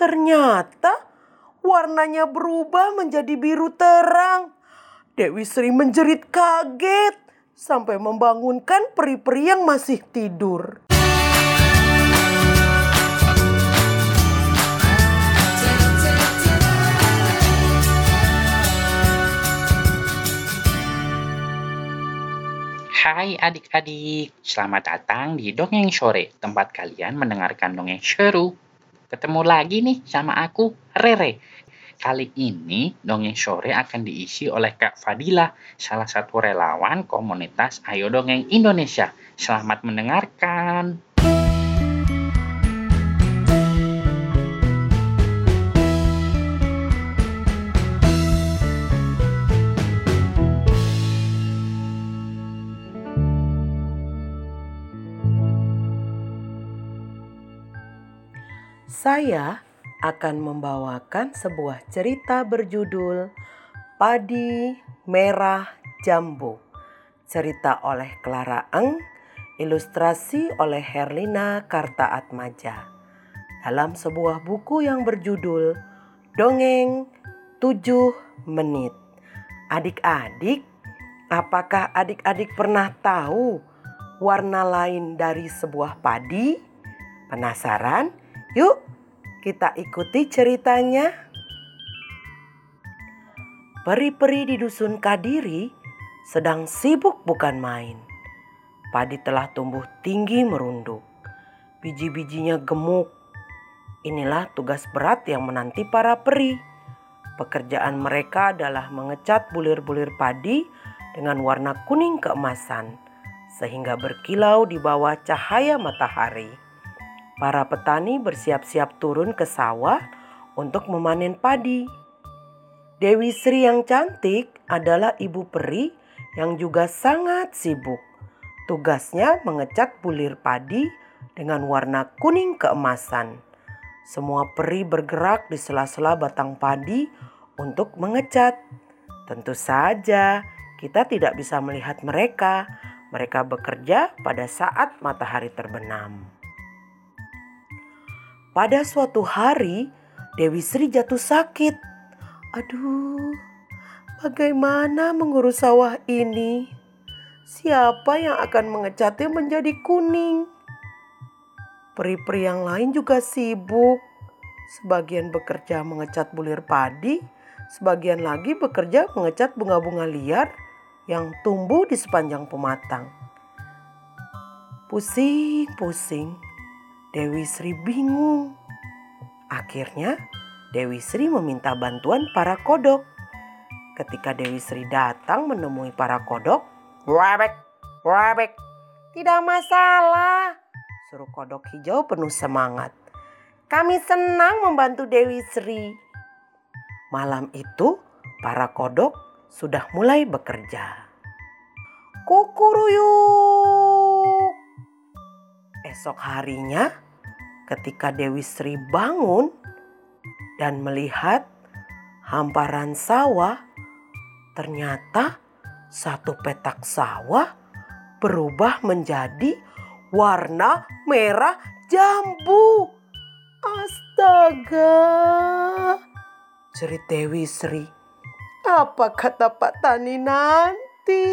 Ternyata warnanya berubah menjadi biru terang. Dewi Sri menjerit kaget sampai membangunkan peri-peri yang masih tidur. Hai adik-adik, selamat datang di Dongeng Sore, tempat kalian mendengarkan dongeng seru. Ketemu lagi nih sama aku, Rere. Kali ini Dongeng Sore akan diisi oleh Kak Fadila, salah satu relawan komunitas Ayo Dongeng Indonesia. Selamat mendengarkan. Saya akan membawakan sebuah cerita berjudul Padi Merah Jambu. Cerita oleh Clara Eng, ilustrasi oleh Herlina Kartaatmaja. Dalam sebuah buku yang berjudul Dongeng 7 Menit. Adik-adik, apakah adik-adik pernah tahu warna lain dari sebuah padi? Penasaran? Yuk, kita ikuti ceritanya. Peri-peri di dusun Kadiri sedang sibuk bukan main. Padi telah tumbuh tinggi merunduk. Biji-bijinya gemuk. Inilah tugas berat yang menanti para peri. Pekerjaan mereka adalah mengecat bulir-bulir padi dengan warna kuning keemasan sehingga berkilau di bawah cahaya matahari. Para petani bersiap-siap turun ke sawah untuk memanen padi. Dewi Sri yang cantik adalah ibu peri yang juga sangat sibuk. Tugasnya mengecat bulir padi dengan warna kuning keemasan. Semua peri bergerak di sela-sela batang padi untuk mengecat. Tentu saja kita tidak bisa melihat mereka. Mereka bekerja pada saat matahari terbenam. Pada suatu hari, Dewi Sri jatuh sakit. Aduh, bagaimana mengurus sawah ini? Siapa yang akan mengecatnya menjadi kuning? Peri-peri yang lain juga sibuk. Sebagian bekerja mengecat bulir padi, sebagian lagi bekerja mengecat bunga-bunga liar yang tumbuh di sepanjang pematang. Pusing-pusing, Dewi Sri bingung. Akhirnya, Dewi Sri meminta bantuan para kodok. Ketika Dewi Sri datang menemui para kodok, "Wabek, wabek, tidak masalah," suruh kodok hijau penuh semangat. "Kami senang membantu Dewi Sri." Malam itu, para kodok sudah mulai bekerja. Kukuruyuk. Esok harinya, ketika Dewi Sri bangun dan melihat hamparan sawah, ternyata satu petak sawah berubah menjadi warna merah jambu. Astaga! Cerit Dewi Sri. Apa kata Pak Tani nanti?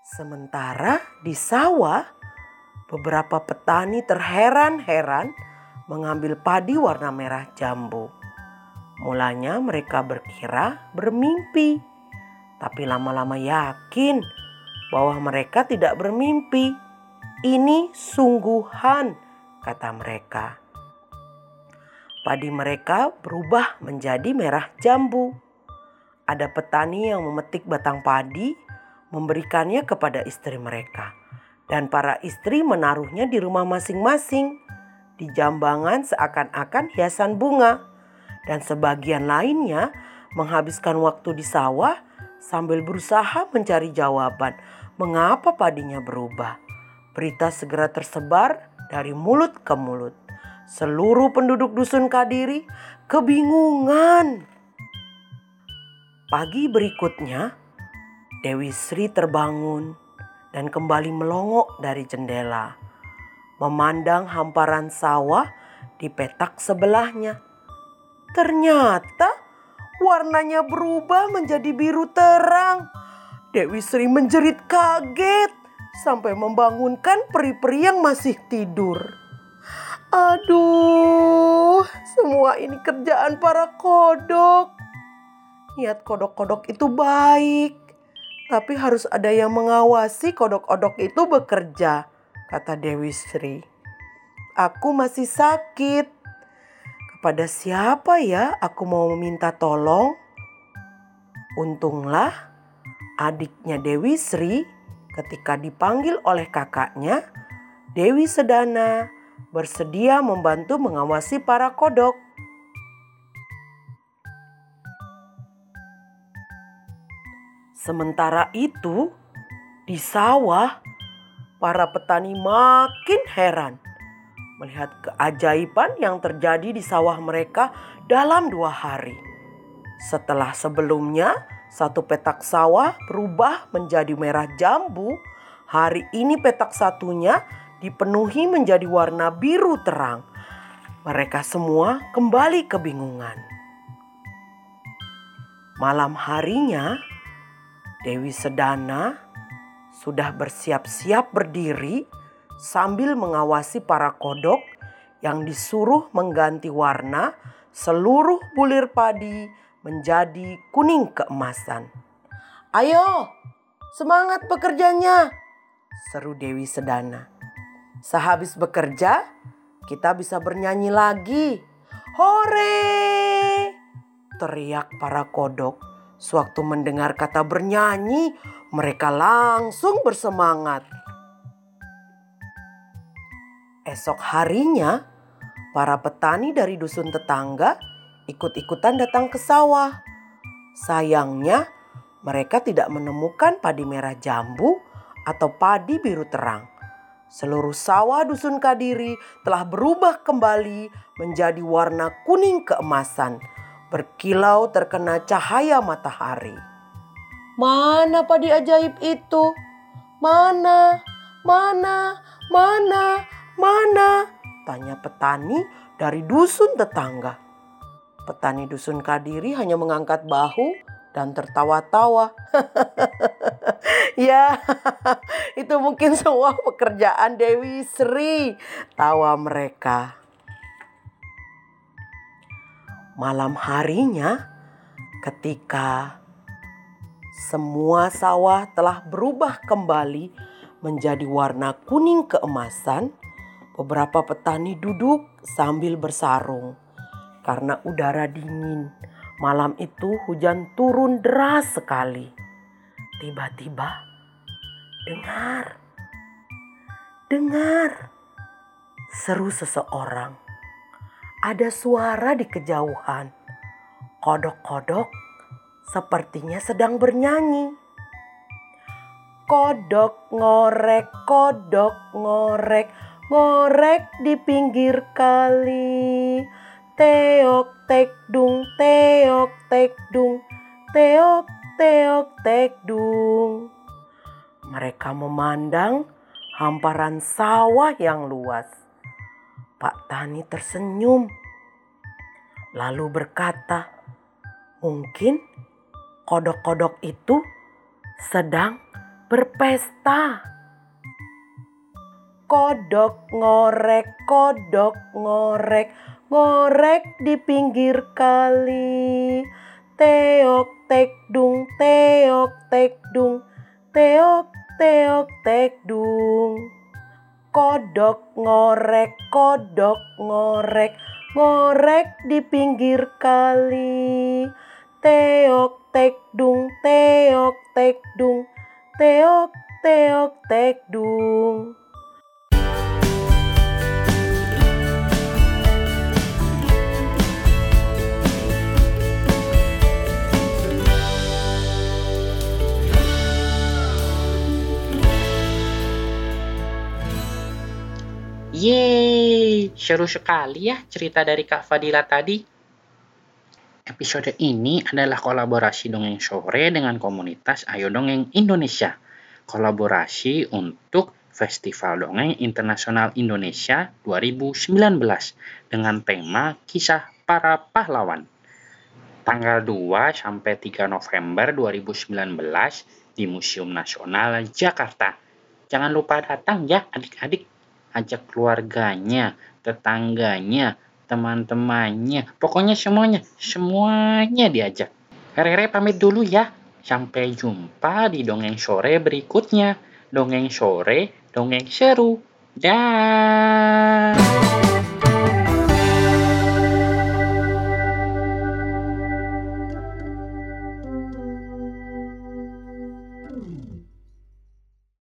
Sementara di sawah, beberapa petani terheran-heran mengambil padi warna merah jambu. Mulanya mereka berkira bermimpi, tapi lama-lama yakin bahwa mereka tidak bermimpi. Ini sungguhan, kata mereka. Padi mereka berubah menjadi merah jambu. Ada petani yang memetik batang padi, memberikannya kepada istri mereka dan para istri menaruhnya di rumah masing-masing, di jambangan seakan-akan hiasan bunga, dan sebagian lainnya menghabiskan waktu di sawah sambil berusaha mencari jawaban mengapa padinya berubah. Berita segera tersebar dari mulut ke mulut. Seluruh penduduk dusun Kadiri kebingungan. Pagi berikutnya, Dewi Sri terbangun dan kembali melongok dari jendela. Memandang hamparan sawah di petak sebelahnya. Ternyata warnanya berubah menjadi biru terang. Dewi Sri menjerit kaget sampai membangunkan peri-peri yang masih tidur. Aduh, semua ini kerjaan para kodok. Niat kodok-kodok itu baik, tapi harus ada yang mengawasi kodok-kodok itu bekerja, kata Dewi Sri. Aku masih sakit. Kepada siapa ya aku mau meminta tolong? Untunglah adiknya Dewi Sri ketika dipanggil oleh kakaknya, Dewi Sedana bersedia membantu mengawasi para kodok. Sementara itu, di sawah, para petani makin heran melihat keajaiban yang terjadi di sawah mereka dalam dua hari. Setelah sebelumnya, satu petak sawah berubah menjadi merah jambu, hari ini petak satunya dipenuhi menjadi warna biru terang. Mereka semua kembali kebingungan. Malam harinya, Dewi Sedana sudah bersiap-siap berdiri sambil mengawasi para kodok yang disuruh mengganti warna seluruh bulir padi menjadi kuning keemasan. Ayo, semangat bekerjanya, seru Dewi Sedana. Sehabis bekerja, kita bisa bernyanyi lagi. Hore! Teriak para kodok. Sewaktu mendengar kata bernyanyi, mereka langsung bersemangat. Esok harinya, para petani dari dusun tetangga ikut-ikutan datang ke sawah. Sayangnya, mereka tidak menemukan padi merah jambu atau padi biru terang. Seluruh sawah dusun Kadiri telah berubah kembali menjadi warna kuning keemasan, berkilau terkena cahaya matahari. Mana padi ajaib itu? Mana? Mana? Mana? Mana? Tanya petani dari dusun tetangga. Petani dusun Kadiri hanya mengangkat bahu dan tertawa-tawa. ya, itu mungkin semua pekerjaan Dewi Sri. Tawa mereka. Malam harinya, ketika semua sawah telah berubah kembali menjadi warna kuning keemasan, beberapa petani duduk sambil bersarung karena udara dingin Malam itu hujan turun deras sekali. Tiba-tiba dengar, dengar seru seseorang. Ada suara di kejauhan. Kodok-kodok sepertinya sedang bernyanyi. Kodok ngorek, kodok ngorek, ngorek di pinggir kali teok tek dung teok tek dung teok teok tek dung mereka memandang hamparan sawah yang luas Pak Tani tersenyum lalu berkata mungkin kodok-kodok itu sedang berpesta kodok ngorek kodok ngorek ngorek di pinggir kali. Teok tek dung, teok tek dung, teok teok tek dung. Kodok ngorek, kodok ngorek, ngorek di pinggir kali. Teok tek dung, teok tek dung, teok teok tek dung. Yeay, seru sekali ya cerita dari Kak Fadila tadi. Episode ini adalah kolaborasi Dongeng Sore dengan komunitas Ayo Dongeng Indonesia. Kolaborasi untuk Festival Dongeng Internasional Indonesia 2019 dengan tema Kisah Para Pahlawan. Tanggal 2 sampai 3 November 2019 di Museum Nasional Jakarta. Jangan lupa datang ya adik-adik. Ajak keluarganya, tetangganya, teman-temannya, pokoknya semuanya, semuanya diajak. Rere pamit dulu ya. Sampai jumpa di dongeng sore berikutnya. Dongeng sore, dongeng seru. Dah.